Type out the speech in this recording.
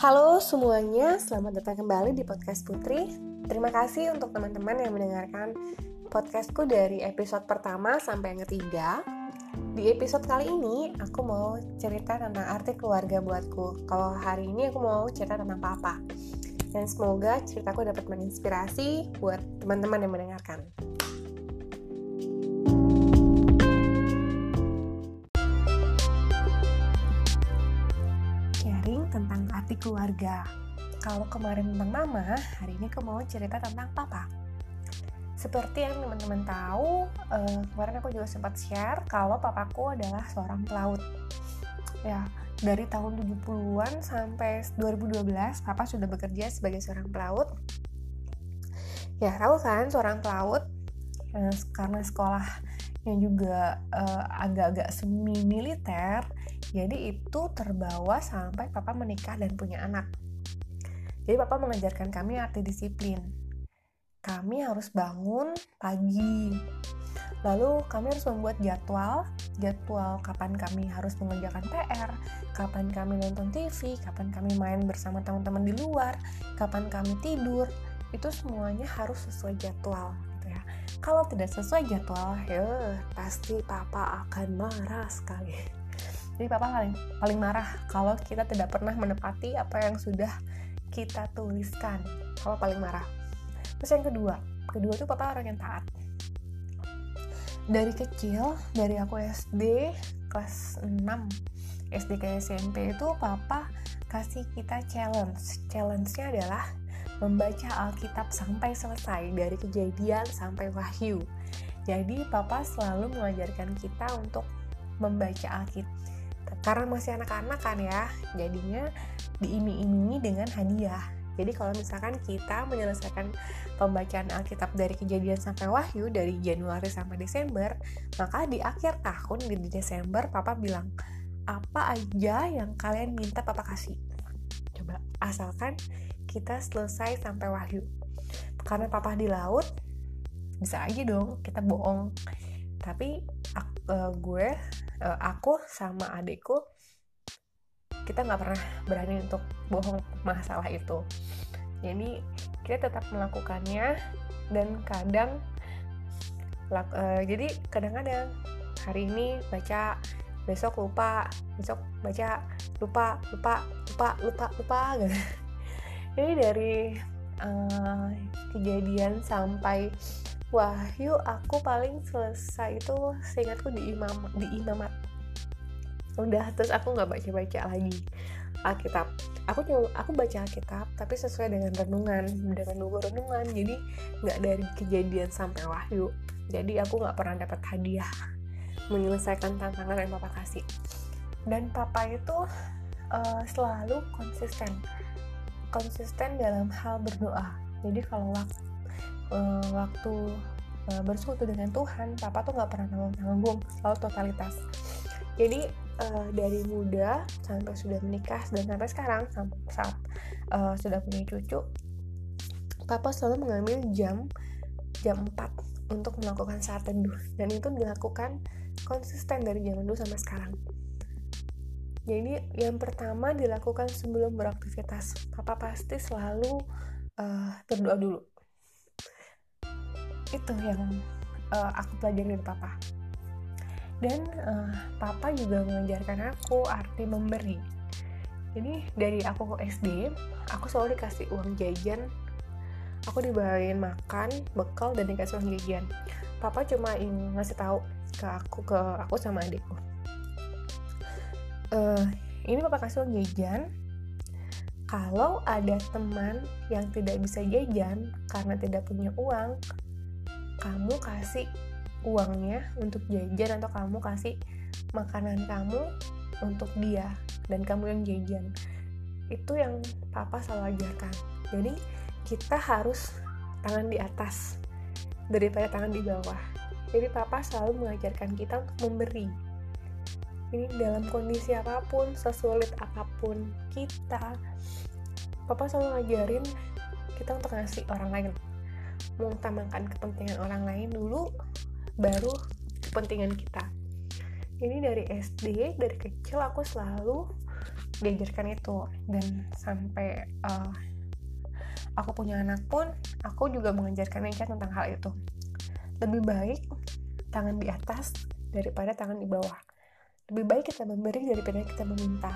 Halo semuanya, selamat datang kembali di podcast Putri. Terima kasih untuk teman-teman yang mendengarkan podcastku dari episode pertama sampai yang ketiga. Di episode kali ini, aku mau cerita tentang arti keluarga buatku. Kalau hari ini aku mau cerita tentang papa. Dan semoga ceritaku dapat menginspirasi buat teman-teman yang mendengarkan. Arti keluarga. Kalau kemarin tentang mama, hari ini aku mau cerita tentang papa. Seperti yang teman-teman tahu, uh, kemarin aku juga sempat share kalau papaku adalah seorang pelaut. Ya, dari tahun 70-an sampai 2012, papa sudah bekerja sebagai seorang pelaut. Ya, tahu kan seorang pelaut uh, karena sekolah yang juga uh, agak-agak semi militer jadi itu terbawa sampai papa menikah dan punya anak. Jadi papa mengajarkan kami arti disiplin. Kami harus bangun pagi. Lalu kami harus membuat jadwal, jadwal kapan kami harus mengerjakan PR, kapan kami nonton TV, kapan kami main bersama teman-teman di luar, kapan kami tidur. Itu semuanya harus sesuai jadwal gitu ya. Kalau tidak sesuai jadwal, ya pasti papa akan marah sekali jadi papa paling paling marah kalau kita tidak pernah menepati apa yang sudah kita tuliskan. Papa paling marah. Terus yang kedua kedua tuh papa orang yang taat. Dari kecil dari aku SD kelas 6 SD ke SMP itu papa kasih kita challenge. Challenge-nya adalah membaca Alkitab sampai selesai dari kejadian sampai wahyu. Jadi papa selalu mengajarkan kita untuk membaca Alkitab karena masih anak-anak kan ya jadinya diiming-imingi dengan hadiah. Jadi kalau misalkan kita menyelesaikan pembacaan Alkitab dari kejadian sampai wahyu dari Januari sampai Desember maka di akhir tahun di Desember papa bilang apa aja yang kalian minta papa kasih? Coba asalkan kita selesai sampai wahyu. Karena papa di laut bisa aja dong kita bohong. Tapi uh, gue uh, aku sama adikku kita nggak pernah berani untuk bohong masalah itu. Jadi kita tetap melakukannya dan kadang uh, jadi kadang-kadang hari ini baca besok lupa besok baca lupa lupa lupa lupa lupa gitu. Jadi dari uh, kejadian sampai Wahyu aku paling selesai itu seingatku di imam di imamat. Udah terus aku nggak baca baca lagi Alkitab. Aku cuma aku baca Alkitab tapi sesuai dengan renungan dengan buku renungan. Jadi nggak dari kejadian sampai wahyu. Jadi aku nggak pernah dapat hadiah menyelesaikan tantangan yang papa kasih. Dan papa itu uh, selalu konsisten. Konsisten dalam hal berdoa. Jadi kalau waktu uh, waktu uh, bersekutu dengan Tuhan papa tuh nggak pernah nanggung nanggung selalu totalitas. Jadi uh, dari muda sampai sudah menikah dan sampai sekarang sampai saat uh, sudah punya cucu papa selalu mengambil jam jam 4 untuk melakukan saat teduh. Dan itu dilakukan konsisten dari zaman dulu sampai sekarang. Jadi yang pertama dilakukan sebelum beraktivitas papa pasti selalu uh, berdoa dulu itu yang uh, aku pelajari dari papa. Dan uh, papa juga mengajarkan aku arti memberi. Jadi dari aku SD aku selalu dikasih uang jajan. Aku dibawain makan bekal dan dikasih uang jajan. Papa cuma ingin ngasih tahu ke aku ke aku sama adikku. Uh, ini papa kasih uang jajan. Kalau ada teman yang tidak bisa jajan karena tidak punya uang kamu kasih uangnya untuk jajan atau kamu kasih makanan kamu untuk dia dan kamu yang jajan itu yang papa selalu ajarkan. Jadi kita harus tangan di atas daripada tangan di bawah. Jadi papa selalu mengajarkan kita untuk memberi. Ini dalam kondisi apa pun sesulit apa pun kita papa selalu ngajarin kita untuk ngasih orang lain mengutamakan kepentingan orang lain dulu baru kepentingan kita. Ini dari SD dari kecil aku selalu diajarkan itu. Dan sampai uh, aku punya anak pun aku juga mengajarkan Neca tentang hal itu. Lebih baik tangan di atas daripada tangan di bawah. Lebih baik kita memberi daripada kita meminta